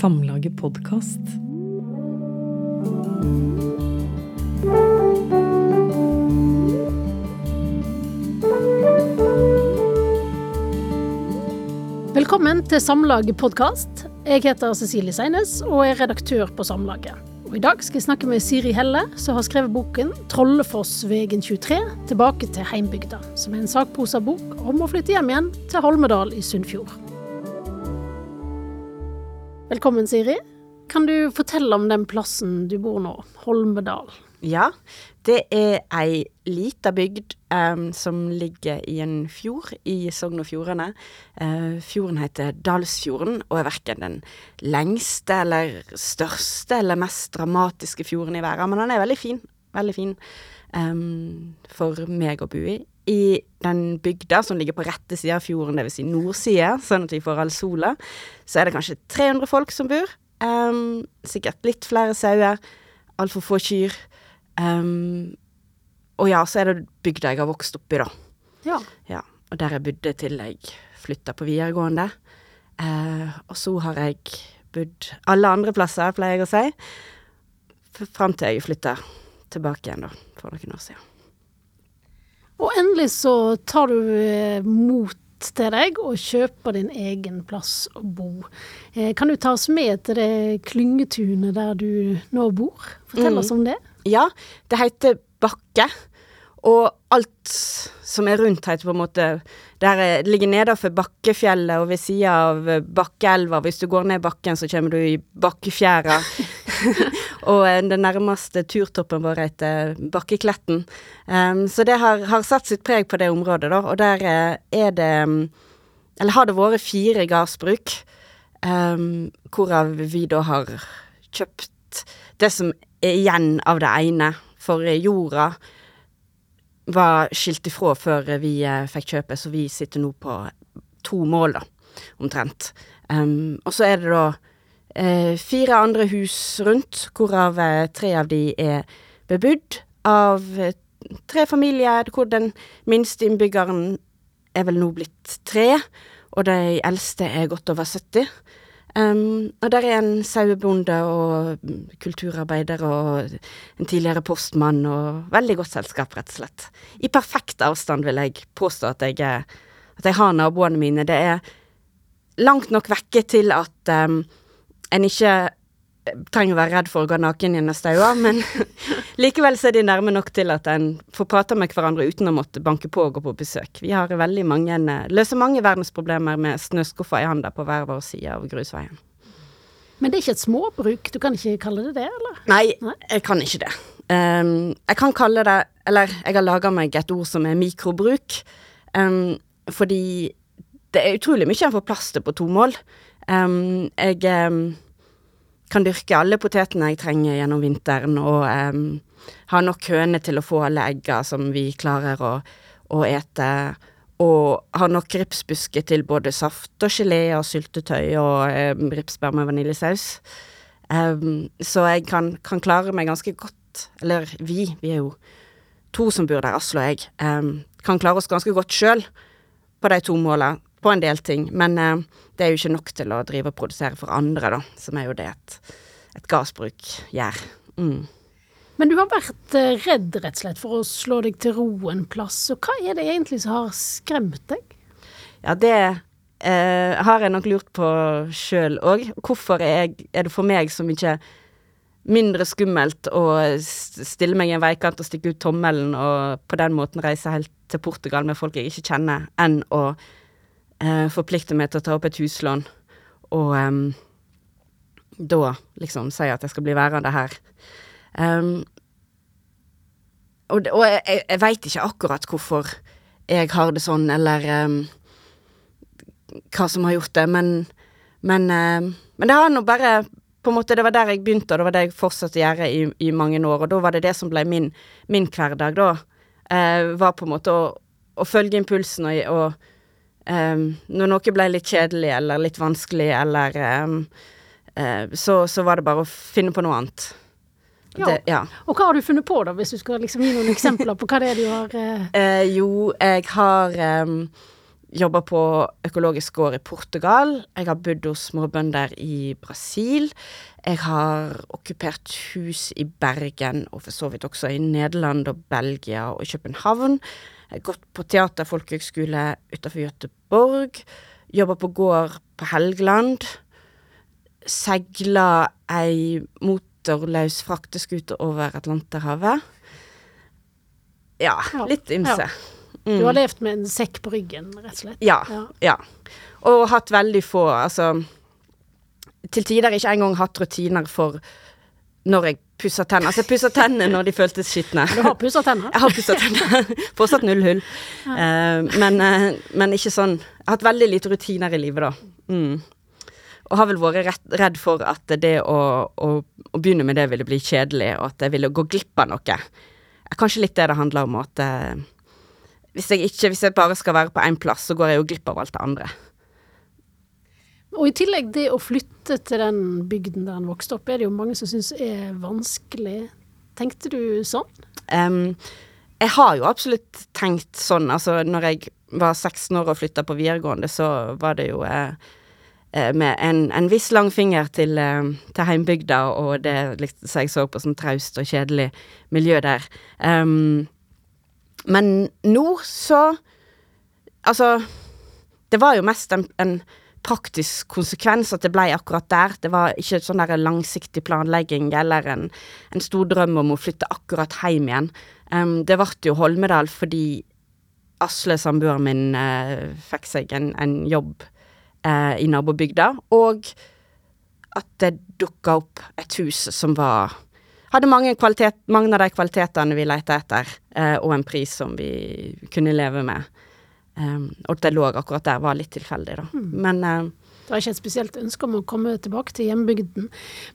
Samlaget podkast. Velkommen til Samlaget podkast. Jeg heter Cecilie Seines og er redaktør på Samlaget. Og I dag skal jeg snakke med Siri Helle, som har skrevet boken 'Trollefoss-vegen 23 tilbake til heimbygda', som er en sakprosabok om å flytte hjem igjen til Holmedal i Sunnfjord. Velkommen, Siri. Kan du fortelle om den plassen du bor nå, Holmedal? Ja, det er ei lita bygd um, som ligger i en fjord i Sogn og Fjordane. Uh, fjorden heter Dalsfjorden og er verken den lengste eller største eller mest dramatiske fjorden i verden, men den er veldig fin. Veldig fin um, for meg å bo i. I den bygda som ligger på rette side av fjorden, dvs. Si nordside, sånn at vi får all sola, så er det kanskje 300 folk som bor. Um, sikkert litt flere sauer, altfor få kyr. Um, og ja, så er det bygda jeg har vokst opp i, da. Ja. Ja, og der jeg bodde til jeg flytta på videregående. Uh, og så har jeg bodd alle andre plasser, pleier jeg å si. Fram til jeg flytta tilbake igjen, da, for noen år siden. Og endelig så tar du eh, mot til deg og kjøper din egen plass å bo. Eh, kan du ta oss med til det klyngetunet der du nå bor? Fortell Mm. oss om det. Ja, det heter Bakke. Og alt som er rundt heter på en måte Der er- det ligger nedenfor Bakkefjellet og ved sida av eh, Bakkeelva. Hvis du går ned bakken, så kommer du i Bakkefjæra. og eh, den nærmeste turtoppen vår heter Bakkekletten. Um, så det har, har satt sitt preg på det området, da. Og der eh, er det mm, Eller har det vært fire gardsbruk, um, hvorav vi da har kjøpt det som er igjen av det ene. For jorda var skilt ifra før vi eh, fikk kjøpe, så vi sitter nå på to mål, da, omtrent. Um, og så er det da fire andre hus rundt, hvorav eh, tre av de er bebodd av eh, tre familier, hvor den minste innbyggeren er vel nå blitt tre, og de eldste er godt over 70. Um, og der er en sauebonde og kulturarbeider og en tidligere postmann og veldig godt selskap, rett og slett. I perfekt avstand vil jeg påstå at jeg, at jeg har naboene mine. Det er langt nok vekke til at um, en ikke eh, trenger å være redd for å gå naken gjennom staua, men likevel så er de nærme nok til at en får prate med hverandre uten å måtte banke på og gå på besøk. Vi har veldig mange, eh, løser mange verdensproblemer med snøskuffer i handa på hver vår side av grusveien. Men det er ikke et småbruk, du kan ikke kalle det det, eller? Nei, Nei? jeg kan ikke det. Um, jeg kan kalle det Eller jeg har laga meg et ord som er mikrobruk. Um, fordi det er utrolig mye en får plass til på to mål. Um, jeg um, kan dyrke alle potetene jeg trenger gjennom vinteren, og um, ha nok høner til å få alle egga som vi klarer å, å ete. Og ha nok ripsbusker til både saft og gelé og syltetøy og um, ripsbær med vaniljesaus. Um, så jeg kan, kan klare meg ganske godt, eller vi, vi er jo to som bor der, Asle og jeg, um, kan klare oss ganske godt sjøl på de to måla, på en del ting. Men eh, det er jo ikke nok til å drive og produsere for andre, da, som er jo det et, et gardsbruk gjør. Mm. Men du har vært eh, redd, rett og slett, for å slå deg til ro en plass. Og hva er det egentlig som har skremt deg? Ja, det eh, har jeg nok lurt på sjøl òg. Hvorfor er, jeg, er det for meg så mye mindre skummelt å stille meg i en veikant og stikke ut tommelen og på den måten reise helt til Portugal med folk jeg ikke kjenner, enn å eh, forplikte meg til å ta opp et huslån og um, da liksom si at jeg skal bli værende her. Um, og og jeg, jeg, veit ikke akkurat hvorfor jeg har det sånn, eller um, hva som har gjort det, men, men, men det har nå bare på en måte, Det var der jeg begynte, og det var det jeg fortsatte å gjøre i, i mange år. Og da var det det som ble min, min hverdag, da. Eh, var på en måte å, å følge impulsen og, og em, Når noe ble litt kjedelig eller litt vanskelig, eller um, uh, så, så var det bare å finne på noe annet. Ja. Det, ja. Og hva har du funnet på, da, hvis du skal liksom gi noen eksempler på hva det er du har uh... Uh, jo, jeg har um, jobba på økologisk gård i Portugal. Jeg har bodd hos småbønder i Brasil. Jeg har okkupert hus i Bergen, og for så vidt også i Nederland og Belgia og København. Gått på teater folkehøgskole utenfor Göteborg. Jobba på gård på Helgeland. Seila ei motorløs frakteskute over Atlanterhavet. Ja, Ja, litt ymse. ja. Du har levd med en sekk på ryggen, rett og slett. Ja, Ja. ja. Og hatt veldig få, altså Til tider ikke engang hatt rutiner for når jeg pusser tennene. Altså, jeg pussa tennene når de føltes skitne. Du har pussa tenner. Jeg har pussa tennene. Fortsatt null hull. Eh, men, uh, men ikke sånn Jeg har hatt veldig lite rutiner i livet, da. Mm. Og har vel vært rett, redd for at det å, å, å begynne med det ville bli kjedelig, og at jeg ville gå glipp av noe. Kanskje litt det det handler om, at uh, hvis jeg ikke Hvis jeg bare skal være på én plass, så går jeg jo glipp av alt det andre. Og i tillegg det å flytte til den bygden der han vokste opp, er det jo mange som syns er vanskelig. Tenkte du sånn? Um, jeg har jo absolutt tenkt sånn. Altså, når jeg var 16 år og flytta på videregående, så var det jo eh, eh, med en, en viss lang finger til, eh, til heimbygda, og det som jeg så på som traust og kjedelig miljø der. Um, men nå så Altså, det var jo mest en, en praktisk konsekvens at det ble akkurat der. Det var ikke sånn der langsiktig planlegging eller en, en stor drøm om å flytte akkurat hjem igjen. Um, det ble jo Holmedal fordi Asle, samboeren min, uh, fikk seg en, en jobb uh, i nabobygda, og at det dukka opp et hus som var hadde mange, kvalitet, mange av de kvalitetene vi lette etter, uh, og en pris som vi kunne leve med. Um, og det lå akkurat der, var litt tilfeldig, da. Men eh, Det var ikke et spesielt ønske om å komme tilbake til hjembygden.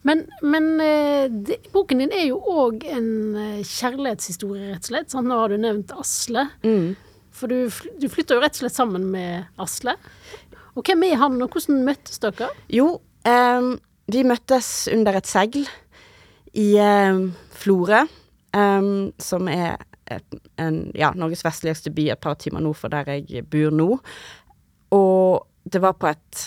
Men, men eh, det, boken din er jo òg en eh, kjærlighetshistorie, rett og slett. Sant? Nå har du nevnt Asle. mm. For du, du flytta jo rett og slett sammen med Asle. Og hvem er han, og hvordan møttes dere? Jo, um, vi møttes under et segl i Florø, som er et, en, ja, Norges vestligste by, et par timer nord for der jeg bor nå. Og det var på et,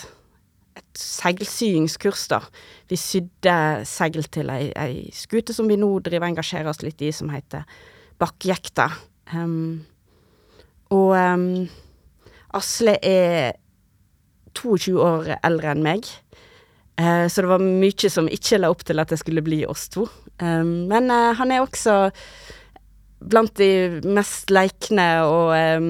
et seilsyingskurs, da. Vi sydde seil til ei, ei skute som vi nå driver og engasjerer oss litt i, som heter Bakkejekta. Um, og um, Asle er 22 år eldre enn meg. Uh, så det var mye som ikke la opp til at det skulle bli oss to. Um, men uh, han er også blant de mest leikne og um,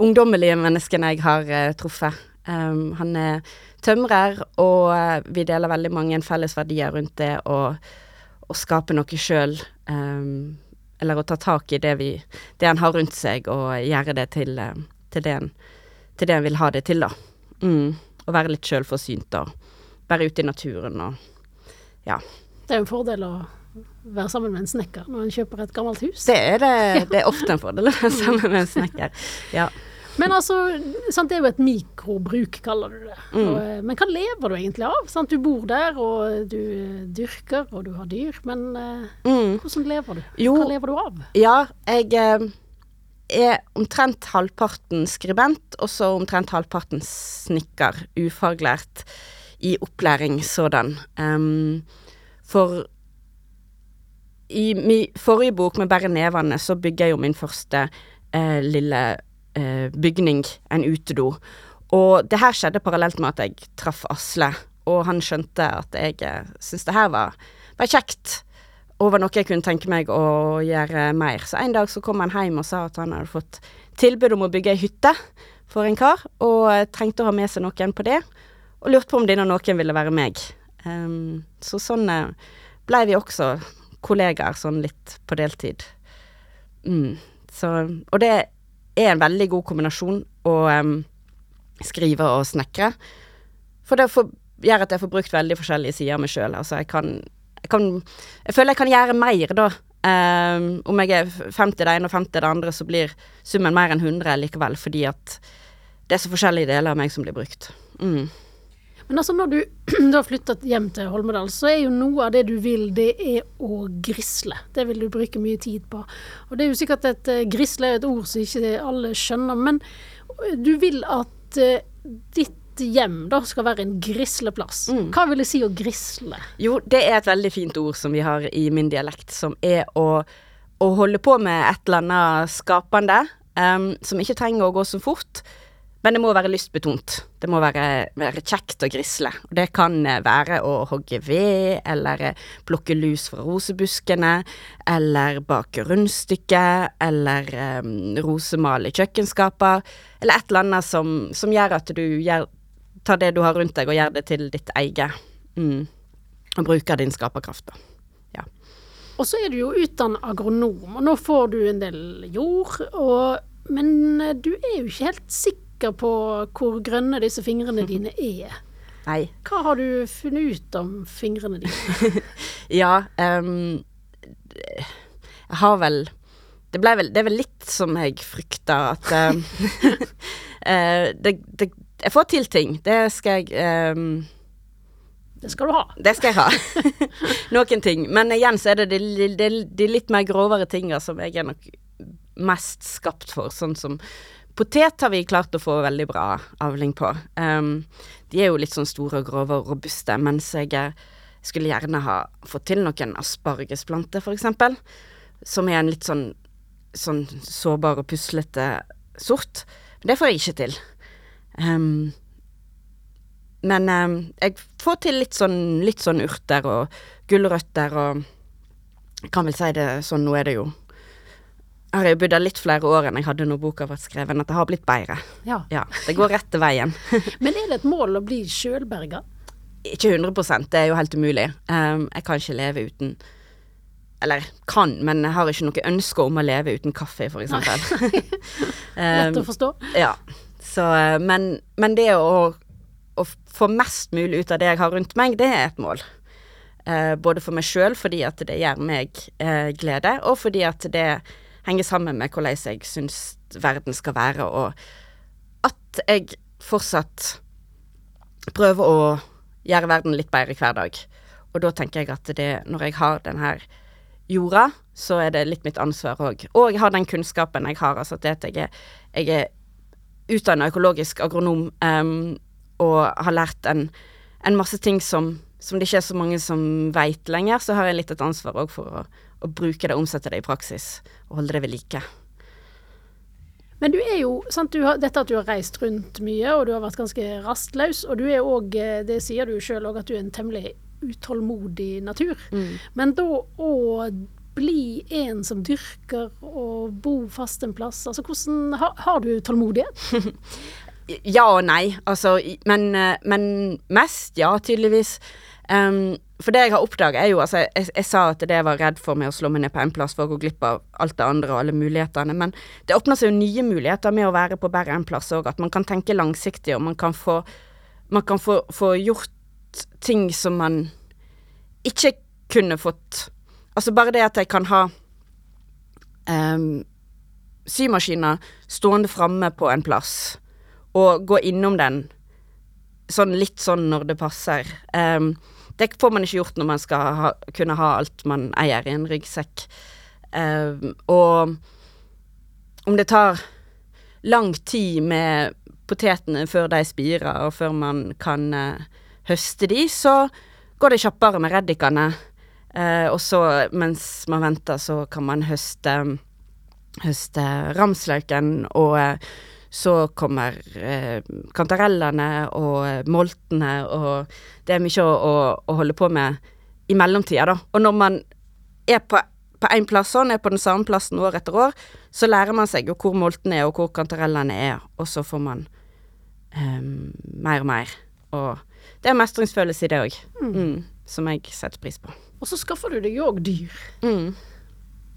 ungdommelige menneskene jeg har uh, truffet. Um, han er tømrer, og eh, vi deler veldig mange felles verdier rundt det å, skape noe sjøl. Um, eller å ta tak i det, vi, det han har rundt seg, og gjøre det til, eh, til, det, han, til det han vil ha det til, da. Mm. Og være litt sjølforsynt og være ute i naturen og ja. Det er en fordel å være sammen med en snekker når en kjøper et gammelt hus. Det er, det, det er ofte en fordel å være sammen med en snekker. Ja. Men altså, sant, det er jo et mikrobruk, kaller du det. Mm. Og, eh, men hva lever du egentlig av? Sant? Du bor der, og du eh, dyrker, og du har dyr. Men eh, Mm. hvordan lever du? Jo. Hva lever du av? Ja, jeg er omtrent halvparten skribent, og så omtrent halvparten snekker, ufaglært i opplæring sådan. Um, for i min forrige bok, med bare nevene, så bygger jeg jo min første eh, lille eh, bygning, en utedo. Og det her skjedde parallelt med at jeg traff Asle, og han skjønte at jeg eh, syntes det her var, var kjekt og var noe jeg kunne tenke meg å gjøre mer. Så en dag så kom han hjem og sa at han hadde fått tilbud om å bygge ei hytte for en kar, og eh, trengte å ha med seg noen på det, og lurte på om denne noen ville være meg. Um, så sånn eh, blei vi også kollegaer, sånn litt på deltid. Mm, så, og det er en veldig god kombinasjon å um, skrive og snekre, for det får, gjør at jeg får brukt veldig forskjellige sider av meg sjøl. Altså, jeg kan jeg, kan, jeg føler jeg kan gjøre mer, da. Um, om jeg er 50 det ene og 50 det andre, så blir summen mer enn 100 likevel, fordi at det er så forskjellige deler av meg som blir brukt. Mm. Men altså når du da har flyttet hjem til Holmedal, så er jo noe av det du vil, det er å grisle. Det vil du bruke mye tid på. Og det er jo sikkert et uh, grisle er et ord som ikke alle skjønner, men du vil at uh, ditt hjem da skal være en grisleplass. Mm. Hva vil det si å grisle? Jo, det er et veldig fint ord som vi har i min dialekt, som er å, å holde på med et eller annet skapende, um, som ikke trenger å gå så fort. Men det må være lystbetont. Det må være, være kjekt å grisle. Det kan eh, være å hogge ved, eller eh, plukke lus fra rosebuskene, eller bake rundstykker, eller um, rosemale kjøkkenskaper, eller et eller annet som, som gjør at du gjør, tar det du har rundt deg, og gjør det til ditt eget. Mm. Og bruker din skaperkraft, da. Ja. Og så er du jo utdannet agronom, og nå får du en del jord, og, men du er jo ikke helt sikker sikker på hvor grønne disse fingrene dine er. Nei. Hva har du funnet ut om fingrene dine? ja, um, jeg har vel det, vel det, er vel litt som jeg frykta, at um, det, det, Jeg får til ting. Det skal jeg um, det skal du ha. Det skal jeg ha. Noen ting. Men igjen så er det de, de, de litt mer grovere tinga som jeg er nok mest skapt for, sånn som Potet har vi klart å få veldig bra avling på. Um, de er jo litt sånn store og grove og robuste, mens jeg eh, skulle gjerne ha fått til noen aspargesplanter, eksempel. Som er en litt sånn, sånn sårbar og puslete sort. Men det får jeg ikke til. Um, men um, jeg får til litt sånn, litt sånn urter og gulrøtter og kan vel si det sånn, nå er det jo har jeg bodd der litt flere år enn jeg hadde når boka ble skrevet, at det har blitt bedre. Ja. ja det går rett til veien. Men er det et mål å bli sjølberga? Ikke 100 det er jo helt umulig. Um, jeg kan ikke leve uten Eller kan, men jeg har ikke noe ønske om å leve uten kaffe, for eksempel. Lett å forstå. Um, ja. Så, eh, men, men det å, å, få mest mulig ut av det jeg har rundt meg, det er et mål. Uh, både for meg sjøl, fordi at det gjør meg uh, glede, og fordi at det henger sammen med hvordan jeg syns verden skal være, og at jeg fortsatt prøver å gjøre verden litt bedre hver dag. Og da tenker jeg at det, når jeg har den her jorda, så er det litt mitt ansvar òg. Og jeg har den kunnskapen jeg har, altså at jeg er, jeg er utdanna økologisk agronom um, og har lært en, en masse ting som, som, det ikke er så mange som veit lenger, så har jeg litt et ansvar òg for å, å bruke det, omsette det i praksis, og holde det ved like. Men du er jo, sant, du har, dette at du har reist rundt mye, og du har vært ganske rastløs, og du er òg, eh, det sier du sjøl òg, at du er en temmelig utålmodig natur. Mm. Men da å bli en som dyrker og bo fast en plass, altså hvordan Har, har du tålmodighet? ja og nei, altså, men, eh, men mest ja, tydeligvis. Um, for det jeg har oppdaga, er jo altså jeg, jeg, sa at det var redd for med å slå meg ned på én plass for å gå glipp av alt det andre og alle mulighetene, men det åpner seg jo nye muligheter med å være på bare én plass òg. At man kan tenke langsiktig, og man kan få Man kan få, få gjort ting som man ikke kunne fått Altså bare det at jeg kan ha um, symaskiner stående framme på en plass, og gå innom den sånn litt sånn når det passer. Um, det får man ikke gjort når man skal ha, kunne ha alt man eier i en ryggsekk. Uh, og om det tar lang tid med potetene før de spirer, og før man kan uh, høste de, så går det kjappere med reddikene. Uh, og så, mens man venter, så kan man høste, høste ramsløken og så kommer eh, kantarellene og eh, moltene, og det er mye å, å, å holde på med i mellomtida, da. Og når man er på på én plass sånn, er på den samme plassen år etter år, så lærer man seg jo hvor moltene er, og hvor kantarellene er, og så får man eh, mer og mer. Og det er mestringsfølelse i det òg, mm. mm, som jeg setter pris på. Og så skaffer du deg òg dyr. Mm.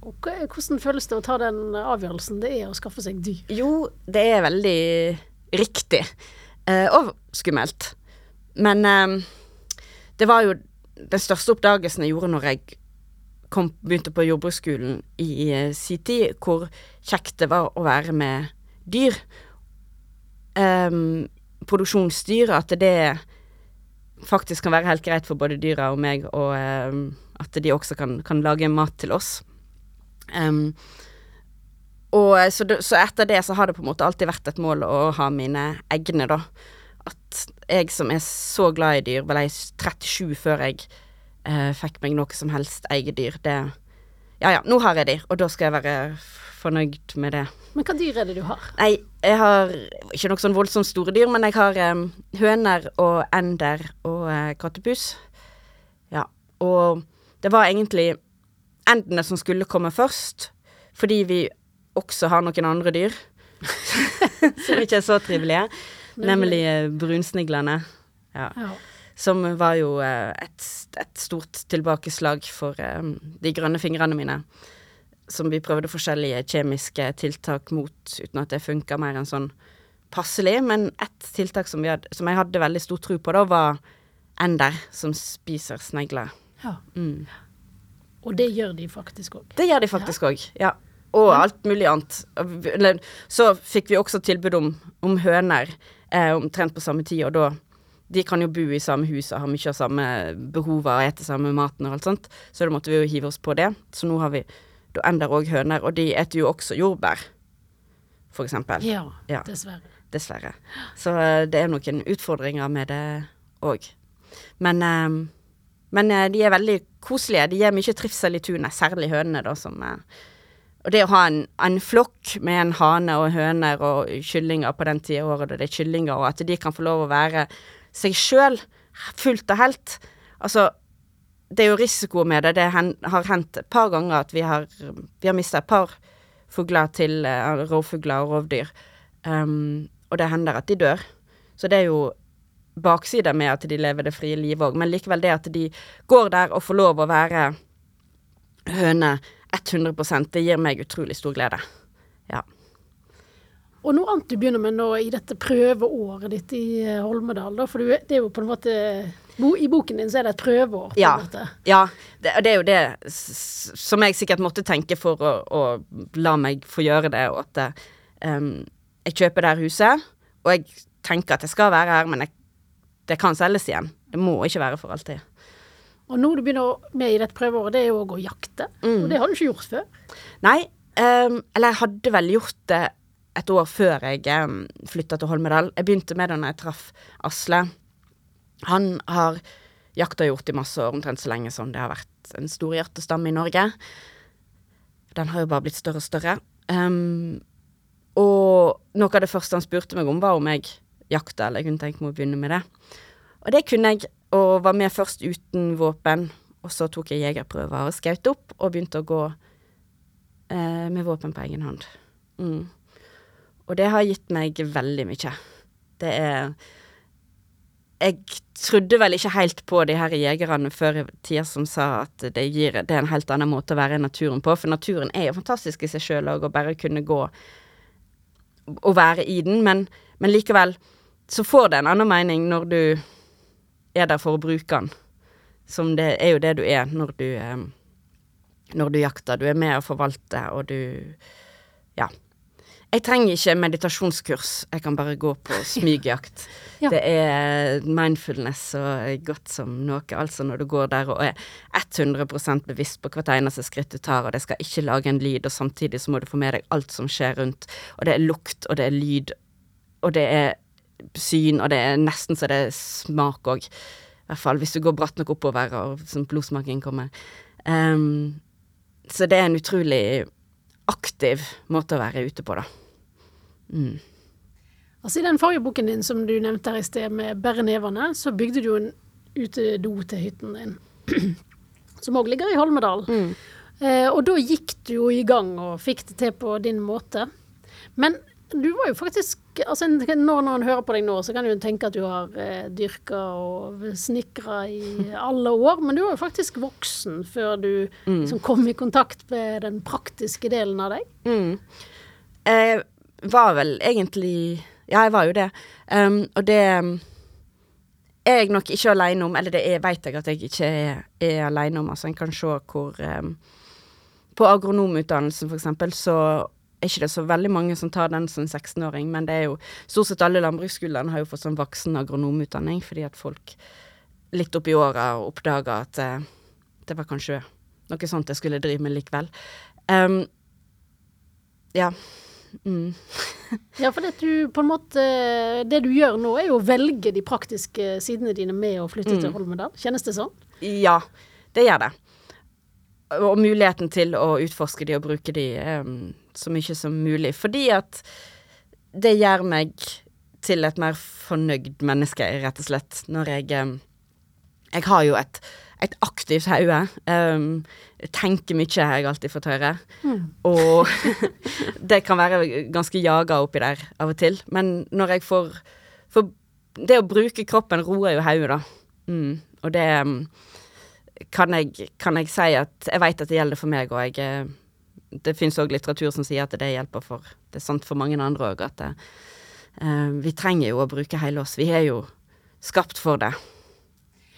Hvordan føles det å ta den avgjørelsen det er å skaffe seg dyr? Jo, det er veldig riktig. Eh, og skummelt. Men eh, det var jo den største oppdagelsen jeg gjorde når jeg kom, begynte på jordbruksskolen i eh, sin tid, hvor kjekt det var å være med dyr. Eh, produksjonsdyr, at det faktisk kan være helt greit for både dyra og meg, og eh, at de også kan, kan lage mat til oss. Um, og så, så, etter det så har det på en måte alltid vært et mål å ha mine egne, da. At jeg som er så glad i dyr, vel jeg 37 før jeg eh, fikk meg noe som helst eget dyr, det Ja ja, nå har jeg dyr, og da skal jeg være fornøyd med det. Men hva dyr er det du har? Nei, jeg har ikke noe sånn voldsomt store dyr, men jeg har um, høner og ender og uh, kattepus. Ja. Og det var egentlig endene som skulle komme først, fordi vi også har noen andre dyr som ikke er så trivelige, nemlig uh, brunsniglene. Ja. ja. Som var jo uh, et, et, stort tilbakeslag for um, de grønne fingrene mine som vi prøvde forskjellige kjemiske tiltak mot, uten at det funka mer enn sånn passelig. Men ett tiltak som, hadde, som, jeg hadde veldig stor tro på, da, var ender som spiser snegler. Ja. Mm. Og det gjør de faktisk òg? Det gjør de faktisk òg, ja. ja. Og alt mulig annet. Så fikk vi også tilbud om, om høner eh, omtrent på samme tid, og da de kan jo bo i samme hus og ha mye av samme behover og ete samme maten og alt sånt, så da måtte vi jo hive oss på det. Så nå har vi da ender òg høner, og de eter jo også jordbær, for eksempel. Ja, ja. dessverre. Dessverre. Så uh, det er noen utfordringer med det òg. Men, uh, men eh, de er veldig koselige. De gir mye trivsel i tunet, særlig hønene, da, som og det å ha en, en, flokk med en hane og høner og kyllinger på den tida året da det er kyllinger, og at de kan få lov å være seg sjøl fullt og helt Altså, det er jo risiko med det. Det har hendt et par ganger at vi har, vi har mista et par fugler til uh, rovfugler og rovdyr. Um, og det hender at de dør. Så det er jo baksider med at de lever det frie livet òg, men likevel det at de går der og får lov å være høne 100 det gir meg utrolig stor glede. Ja. Og noe annet du begynner med nå i dette prøveåret ditt i eh, Holmedal, da, for det er jo på en måte i boken din så er det et prøveår. Ja. ja det, det, er jo det som jeg sikkert måtte tenke for å, å la meg få gjøre det, og at um, jeg kjøper det her huset, og jeg tenker at jeg skal være her, men jeg, det kan selges igjen. Det må ikke være for alltid. Og nå du begynner med i dette prøveåret, det er jo å gå og jakte. Mm. Og det har du ikke gjort før? Nei, um, eller jeg hadde vel gjort det et år før jeg um, flytta til Holmedal. Jeg begynte med det når jeg traff Asle. Han har jakta gjort i masse år, omtrent så lenge som det har vært en stor hjertestamme i Norge. Den har jo bare blitt større og større. Um, og noe av det første han spurte meg om, var om jeg jakta, eller jeg kunne tenke meg å begynne med det. Og det kunne jeg, og var med først uten våpen. Og så tok jeg jegerprøver og skjøt opp, og begynte å gå eh, med våpen på egen hånd. Mm. Og det har gitt meg veldig mye. Det er jeg trodde vel ikke helt på de her jegerne før i tida som sa at det, gir, det er en helt annen måte å være i naturen på. For naturen er jo fantastisk i seg sjøl òg, å bare kunne gå og være i den. Men, men, likevel så får det en annen mening når du er der for å bruke den. Som det er jo det du er når du, eh, når du jakter. Du er med å forvalte, og du Ja. Jeg trenger ikke meditasjonskurs, jeg kan bare gå på smygjakt. ja. Det er mindfulness og godt som noe, altså når du går der og er 100% bevisst på hvert eneste skritt du tar, og det skal ikke lage en lyd, og samtidig så må du få med deg alt som skjer rundt, og det er lukt, og det er lyd, og det er syn, og det er nesten så det er smak òg. I hvert fall hvis du går bratt nok oppover og sånn blodsmaking kommer. Um, så det er en utrolig aktiv måte å være ute på, da. Mm. Altså I den forrige boken din som du nevnte her i sted, med 'Bære nevene', så bygde du en utedo til hytten din. som òg ligger i Holmedal. Mm. Eh, og da gikk du jo i gang og fikk det til på din måte. Men du var jo faktisk altså Når noen hører på deg nå, så kan du tenke at du har eh, dyrka og snekra i alle år, men du var jo faktisk voksen før du mm. liksom, kom i kontakt med den praktiske delen av deg. Mm. Eh, var vel egentlig Ja, jeg var jo det. Um, og det um, er jeg nok ikke aleine om, eller det er, vet jeg at jeg ikke er, er aleine om. Altså, en kan se hvor um, På agronomutdannelsen, for eksempel, så er ikke det så veldig mange som tar den som 16-åring, men det er jo stort sett alle landbruksskolene har jo fått sånn voksen agronomutdanning, fordi at folk litt oppi åra og oppdaga at uh, det var kanskje noe sånt jeg skulle drive med likevel. Um, ja. Mm. Ja, for det du på en måte Det du gjør nå, er jo å velge de praktiske sidene dine med å flytte til Mm. Holmedal. Kjennes det sånn? Ja, det gjør det. Og muligheten til å utforske de og bruke de um, så mye som mulig. Fordi at det gjør meg til et mer fornøyd menneske, rett og slett. Når jeg em, Jeg har jo et, et aktivt hode. Um, tenker mye, har jeg alltid fått høre. Og det kan være ganske jaga oppi der av og til. Men når jeg får For det å bruke kroppen roer jo hodet, da. Mm. Og det um, kan, jeg, kan jeg si at jeg vet at det gjelder for meg, og eh, Det finnes òg litteratur som sier at det hjelper for Det er sant for mange andre òg, at det, uh, vi trenger jo å bruke hele oss. Vi er jo skapt for det.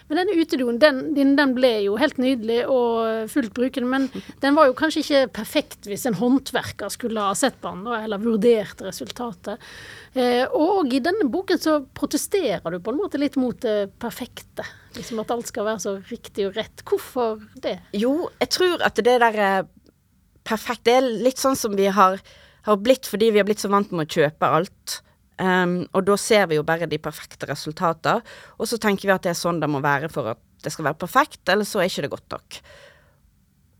Men denne utedoen den, den ble jo helt nydelig og fullt brukende, men den var jo kanskje ikke perfekt hvis en håndverker skulle ha sett på den, eller vurdert resultatet. Eh, og i denne boken så protesterer du på en måte litt mot det perfekte. Liksom at alt skal være så riktig og rett. Hvorfor det? Jo, jeg tror at det der er perfekt Det er litt sånn som vi har, har blitt fordi vi har blitt så vant med å kjøpe alt. Um, og da ser vi jo bare de perfekte resultater, og så tenker vi at det er sånn det må være for at det skal være perfekt, eller så er ikke det godt nok.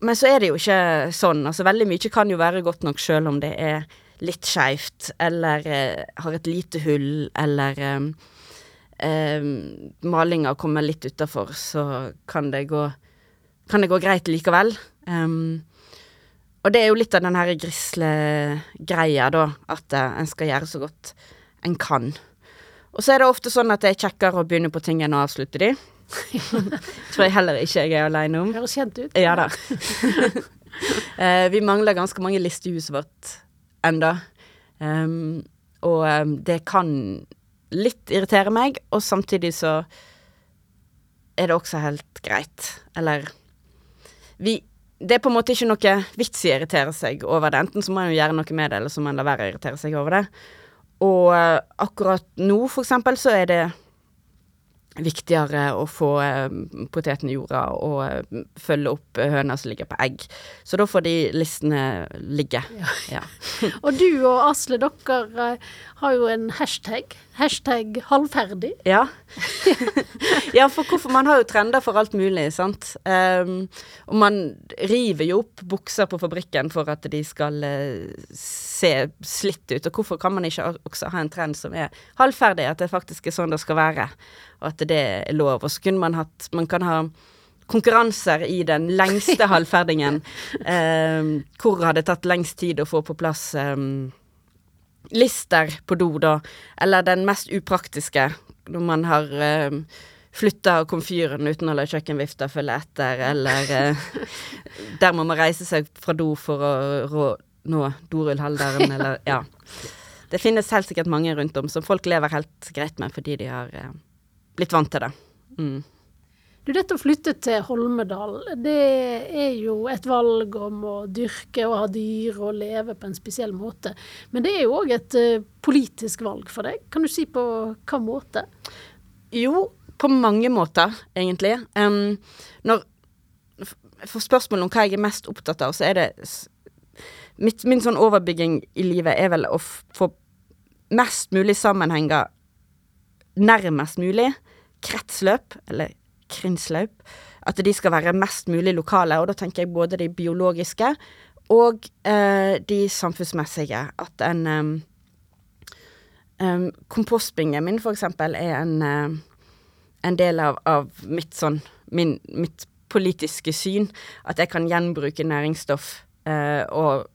Men så er det jo ikke sånn. Altså veldig mye kan jo være godt nok selv om det er litt skeivt, eller eh, har et lite hull, eller um, um, malinga kommer litt utafor, så kan det gå kan det gå greit likevel. Um, og det er jo litt av den her grisle greia, da, at eh, en skal gjøre så godt en kan. Og så er det ofte sånn at det er kjekkere å begynne på ting enn å avslutte de. Tror jeg heller ikke jeg er aleine om. Høres kjent ut. Ja da. Eh, vi mangler ganske mange lister i huset vårt enda. Um, og um, det kan litt irritere meg, og samtidig så er det også helt greit. Eller vi Det er på en måte ikke noe vits i å irritere seg over det. Enten så må en gjøre noe med det, eller så må en la være å irritere seg over det. Og eh, akkurat nå, for eksempel, så er det viktigere å få potetene i jorda og eh, følge opp eh, høna som ligger på egg. Så da får de listene ligge. Ja. Og du og Asle, dere eh, har jo en hashtag. Hashtag halvferdig. Ja. ja, for hvorfor Man har jo trender for alt mulig, sant. Um, og man river jo opp bukser på fabrikken for at de skal uh, se slitt ut. Og hvorfor kan man ikke også ha en trend som er halvferdig, at det faktisk er sånn det skal være, og at det er lov. Og så kunne man hatt Man kan ha konkurranser i den lengste halvferdingen. Um, hvor har det tatt lengst tid å få på plass um, lister på do, da. Eller den mest upraktiske, når man har um, flytta komfyren uten å la kjøkkenvifta følge etter, eller uh, der må man reise seg fra do for å rå, nå dorullholderen, eller ja. Det finnes helt sikkert mange rundt om som folk lever helt greit med fordi de har uh, blitt vant til det. Mm. Du, dette å flytte til Holmedal, det er jo et valg om å dyrke og ha dyr og leve på en spesiell måte. Men det er jo òg et eh, politisk valg for deg. Kan du si på hva måte? Jo, på mange måter, egentlig. Um, når For spørsmålet om hva jeg er mest opptatt av, så er det mitt, Min sånn overbygging i livet er vel å få mest mulig sammenhenger nærmest mulig. Kretsløp, eller krinsløp. At de skal være mest mulig lokale, og da tenker jeg både de biologiske og eh, de samfunnsmessige. At en um, um, Kompostbingen min, for eksempel, er en, uh, en del av, av mitt sånn min, mitt politiske syn. At jeg kan gjenbruke næringsstoff eh, og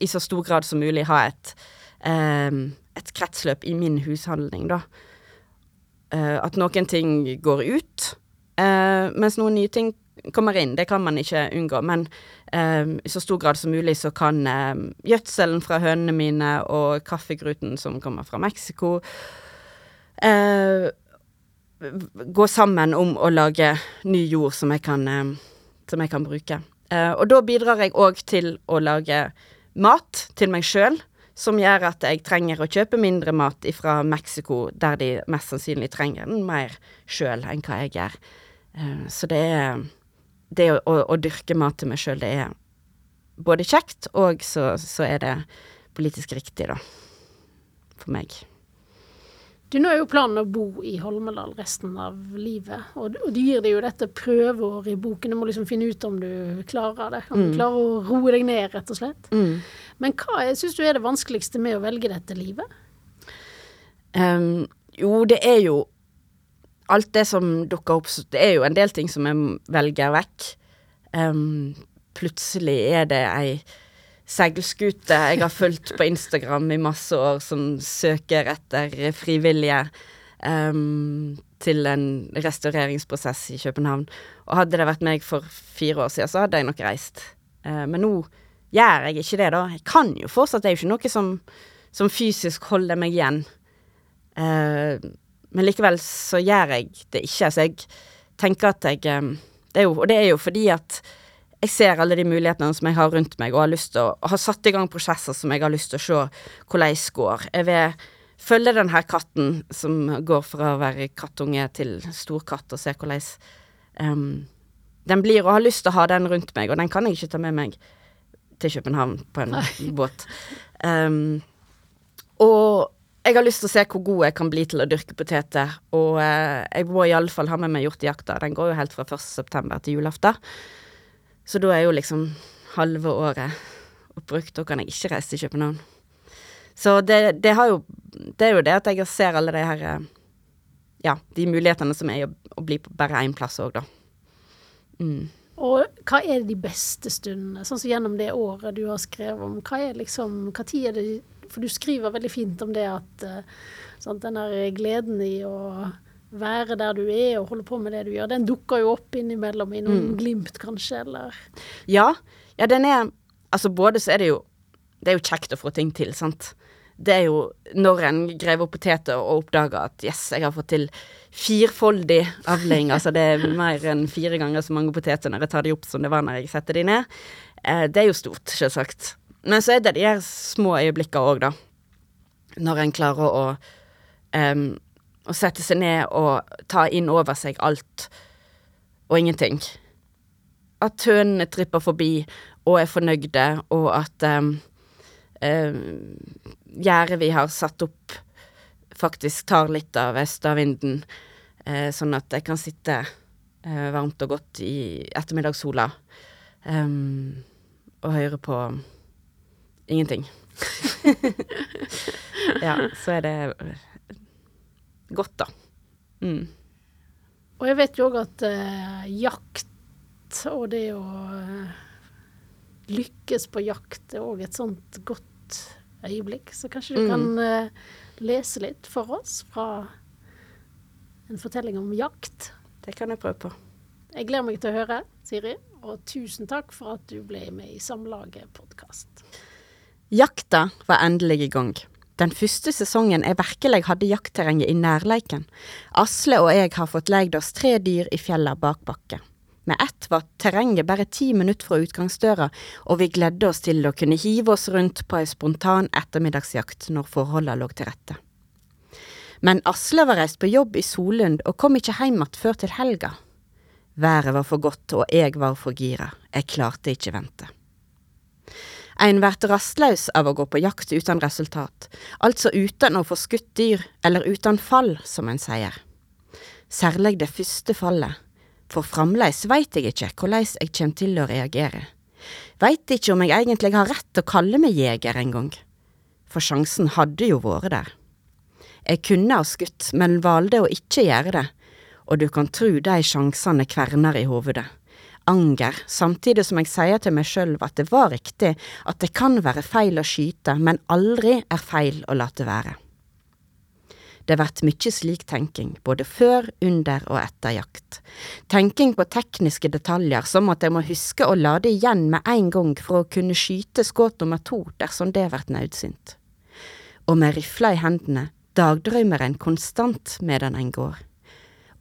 i så- stor grad som mulig ha et, em, et kretsløp i min hushandling, da. Eh, at noen ting går ut, uh, mens noen nye ting kommer inn. Det kan man ikke unngå. Men em, i så stor grad som mulig så kan em, gjødselen fra hønene mine og kaffegruten som kommer fra Mexico, uh, gå sammen om å lage ny jord som jeg kan, em, som jeg kan bruke. Uh, og da bidrar jeg òg til å lage mat til meg sjøl, som gjør at jeg trenger å kjøpe mindre mat fra Mexico, der de mest sannsynlig trenger den mer sjøl enn hva jeg gjør. Eh, så det er Det å, å, dyrke mat til meg sjøl, det er både kjekt, og så, så er det politisk riktig, da. For meg. Du, nå er jo planen å bo i Holmedal resten av livet, og, og du gir deg jo dette prøveåret i boken. Du må liksom finne ut om du klarer det. Om Mm. du klarer å roe deg ned, rett og slett. Mm. Men hva syns du er det vanskeligste med å velge dette livet? Um, jo, det er jo alt det som dukker opp, det er jo en del ting som jeg velger vekk. Um, plutselig er det ei seilskute jeg har fulgt på Instagram i masse år, som søker etter frivillige um, til en restaureringsprosess i København. Og hadde det vært meg for fire år siden, så hadde jeg nok reist. Uh, men nå gjør jeg ikke det, da. Jeg kan jo fortsatt, det er jo ikke noe som, som fysisk holder meg igjen. Uh, men likevel så gjør jeg det ikke. Så jeg tenker at jeg um, det jo, Og det er jo fordi at jeg ser alle de mulighetene som jeg har rundt meg, og har lyst til å har satt i gang prosesser som jeg har lyst til å se hvordan går. Jeg vil følge den her katten som går fra å være kattunge til storkatt, og se hvordan um, den blir, og har lyst til å ha den rundt meg, og den kan jeg ikke ta med meg til København på en båt. Um, og jeg har lyst til å se hvor god jeg kan bli til å dyrke poteter, og uh, jeg må iallfall ha med meg hjortejakta. Den går jo helt fra 1. september til julaften. Så da er jo liksom halve året oppbrukt. Da kan jeg ikke reise til København. Så det, det har jo Det er jo det at jeg ser alle de her eh, Ja, de mulighetene som er å, å bli på bare én plass òg, da. Mm. Og hva er de beste stundene, sånn som gjennom det året du har skrevet om? Hva er liksom, hva tid er det For du skriver veldig fint om det at eh, sant, den der gleden i å være der du er og holde på med det du gjør, den dukker jo opp innimellom i noen Mm. glimt, kanskje, eller Ja, ja, den er Altså, både så er det jo Det er jo kjekt å få ting til, sant. Det er jo når en graver opp poteter og oppdager at yes, jeg har fått til firfoldig avling. altså det er mer enn fire ganger så mange poteter når jeg tar de opp som det var når jeg setter de ned. Eh, det er jo stort, selvsagt. Men så er det de her små øyeblikkene òg, da. Når en klarer å em, å sette seg ned og ta inn over seg alt og ingenting. At hønene tripper forbi og er fornøyde, og at um, gjerdet vi har satt opp, faktisk tar litt av østavinden, uh, sånn at jeg kan sitte uh, varmt og godt i ettermiddagssola um, og høre på ingenting. ja, så er det godt, da. Mm. Og jeg vet jo òg at eh, jakt og det å eh, lykkes på jakt er òg et sånt godt øyeblikk. Så kanskje du Mm. kan eh, lese litt for oss fra en fortelling om jakt. Det kan jeg prøve på. Jeg gleder meg til å høre, Siri, og tusen takk for at du ble med i Samlaget podkast. Jakta var endelig i gang. Den første sesongen jeg virkelig hadde jaktterrenget i nærleiken. Asle og jeg har fått leid oss tre dyr i fjella bak bakke. Med ett var terrenget bare ti minutter fra utgangsdøra, og vi gledde oss til å kunne hive oss rundt på ei spontan ettermiddagsjakt når forholda lå til rette. Men Asle var reist på jobb i Solund og kom ikke hjem igjen før til helga. Været var for godt, og jeg var for gira. Jeg klarte ikke vente. Ein vert rastløs av å gå på jakt uten resultat, altså uten å få skutt dyr, eller uten fall, som en sier. Særleg det første fallet, for framleis veit jeg ikke korleis jeg kjem til å reagere. Veit ikke om jeg egentlig har rett til å kalle meg jeger engang, for sjansen hadde jo vært der. Jeg kunne ha skutt, men valgte å ikke gjøre det, og du kan tru de sjansene kverner i hovedet anger, samtidig som jeg sier til meg sjøl at det var riktig, at det kan være feil å skyte, men aldri er feil å late være. Det vert mykje slik tenking, både før, under og etter jakt. Tenking på tekniske detaljer, som at jeg må huske å lade igjen med en gang for å kunne skyte skudd nummer to dersom det vert naudsynt. Og med rifla i hendene dagdrømmer en konstant medan en går.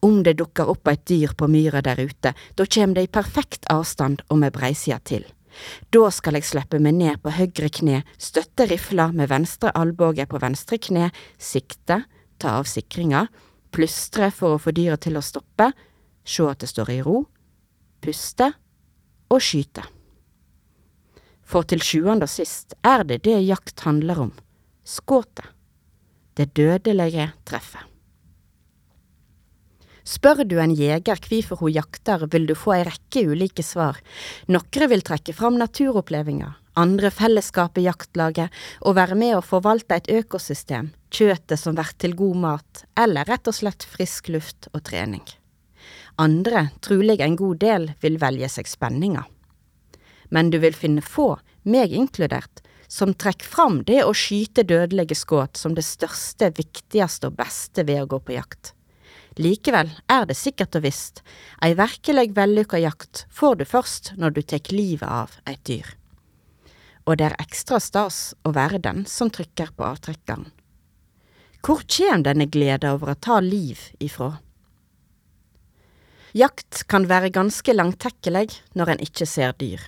Om det dukker opp et dyr på myra der ute, da kjem det i perfekt avstand og med breisida til. Da skal jeg slippe meg ned på høyre kne, støtte rifla med venstre albue på venstre kne, sikte, ta av sikringa, plystre for å få dyret til å stoppe, se at det står i ro, puste og skyte. For til sjuende og sist er det det jakt handler om, skuddet, det dødelige treffet. Spør du en jeger hvorfor hun jakter, vil du få ei rekke ulike svar. Nokre vil trekke fram naturopplevelser, andre fellesskapet jaktlaget, og være med å forvalte et økosystem, kjøtet som blir til god mat, eller rett og slett frisk luft og trening. Andre, trolig en god del, vil velge seg spenninga. Men du vil finne få, meg inkludert, som trekker fram det å skyte dødelige skudd som det største, viktigste og beste ved å gå på jakt. Likevel er det sikkert og visst, ei virkelig vellykka jakt får du først når du tek livet av eit dyr. Og det er ekstra stas å være den som trykker på avtrekkeren. Hvor kjem denne gleda over å ta liv ifra? Jakt kan være ganske langtekkelig når en ikke ser dyr.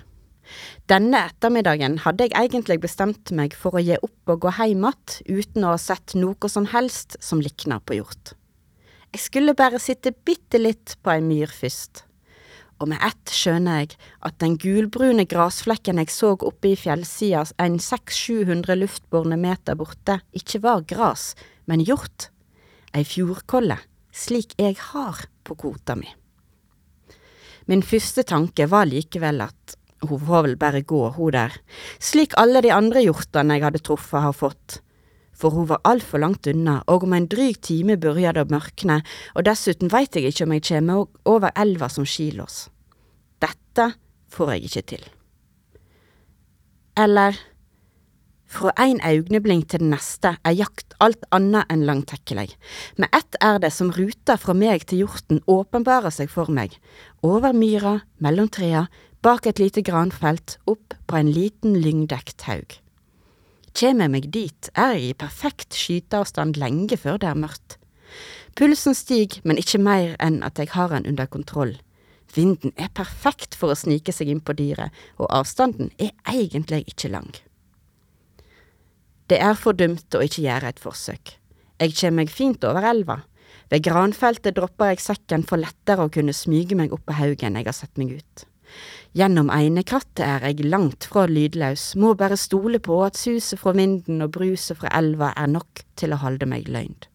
Denne ettermiddagen hadde jeg egentlig bestemt meg for å gi opp og gå heim att uten å ha sett noe som helst som likna på hjort. Jeg skulle bare sitte bitte litt på ei myr først. Og med ett skjønner jeg at den gulbrune grasflekken jeg så oppe i fjellsida en 600-700 luftbårne meter borte, ikke var gras, men hjort. Ei fjordkolle, slik jeg har på kvota mi. Min første tanke var likevel at hun får vel bare gå, hun der, slik alle de andre hjortene jeg hadde truffet har fått, for hun var altfor langt unna, og om en dryg time begynte det å mørkne, og dessuten veit jeg ikke om jeg kommer over elva som skilås. Dette får jeg ikke til. Eller, fra ein augnebling til den neste er jakt alt annet enn langtekkelig. Med ett er det som ruta fra meg til hjorten åpenbarer seg for meg, over myra, mellom trea, bak et lite granfelt, opp på en liten lyngdekt haug. Kjem jeg meg dit, er jeg i perfekt skyteavstand lenge før det er mørkt. Pulsen stiger, men ikke mer enn at jeg har den under kontroll. Vinden er perfekt for å snike seg inn på dyret, og avstanden er egentlig ikke lang. Det er for dumt å ikke gjøre et forsøk. Jeg kjem meg fint over elva. Ved granfeltet dropper jeg sekken for lettere å kunne smyge meg opp på haugen jeg har sett meg ut. Gjennom einekrattet er eg langt fra lydløs, må bare stole på at suset fra vinden og bruset fra elva er nok til å holde meg løgnd.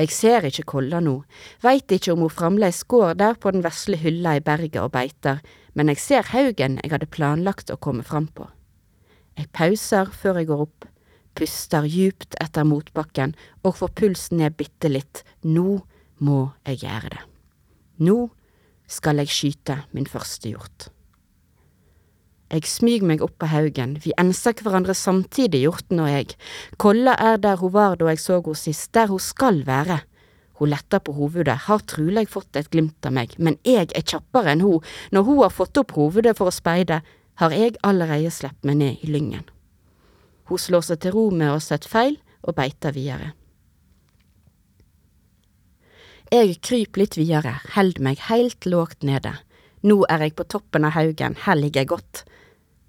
Eg ser ikke Kolla nå, veit ikke om ho fremdeles går der på den vesle hylla i berget og beiter, men eg ser haugen eg hadde planlagt å komme fram på. Eg pauser før eg går opp, puster djupt etter motbakken og får pulsen ned bitte litt. Nå må jeg gjøre det. Nå skal jeg skyte min første hjort. Jeg smyger meg opp på haugen, vi enser hverandre samtidig, hjorten og jeg. Kolla er der hun var da jeg så henne sist, der hun skal være. Hun letter på hovedet, har trulig fått et glimt av meg, men jeg er kjappere enn hun. Når hun har fått opp hovedet for å speide, har jeg allerede sluppet meg ned i lyngen. Hun slår seg til ro med å ha sett feil og beiter videre. Jeg kryper litt videre, held meg helt lågt nede. Nå er jeg på toppen av haugen, her ligger jeg godt.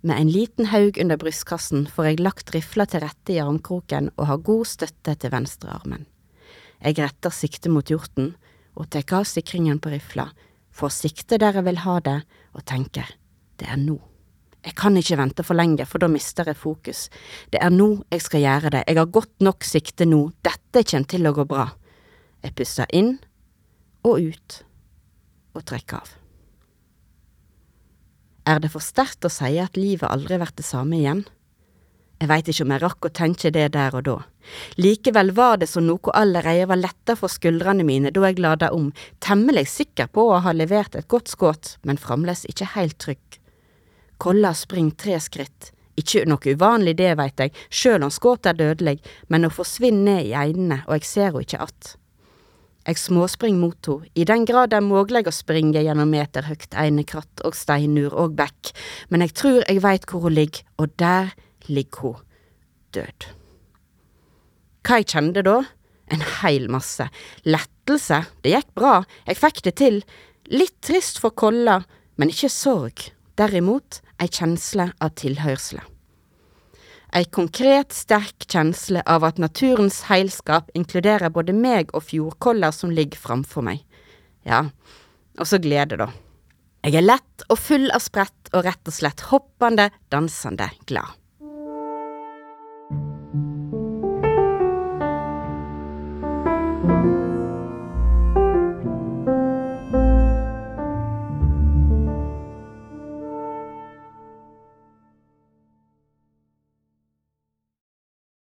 Med en liten haug under brystkassen får jeg lagt rifla til rette i armkroken og har god støtte til venstrearmen. Jeg retter sikte mot hjorten og tar av sikringen på rifla, får sikte der jeg vil ha det, og tenker, det er nå. Jeg kan ikke vente for lenge, for da mister jeg fokus. Det er nå jeg skal gjøre det, jeg har godt nok sikte nå, dette kommer til å gå bra. Jeg puster inn og ut og trekke av. Er det for sterkt å si at livet aldri blir det samme igjen? Jeg veit ikke om jeg rakk å tenke det der og da. Likevel var det som noe allerede var letta for skuldrene mine da jeg lada om, temmelig sikker på å ha levert et godt skudd, men fremdeles ikke helt trygg. Kolla springer tre skritt. Ikke noe uvanlig det, veit jeg, sjøl om skuddet er dødelig, men hun forsvinner ned i einene, og jeg ser henne ikke att. Jeg småspring mot henne, i den grad det er mogleg å springe gjennom meterhøgt einekratt og steinur og bekk, men jeg tror jeg veit hvor ho ligger, og der ligger ho, død. Hva jeg kjente da? En heil masse. Lettelse, det gikk bra, jeg fikk det til. Litt trist for Kolla, men ikke sorg. Derimot ei kjensle av tilhørsle. Ei konkret, sterk kjensle av at naturens heilskap inkluderer både meg og fjordkoller som ligger framfor meg. Ja, og så glede, da. Jeg er lett og full av sprett og rett og slett hoppende, dansende glad.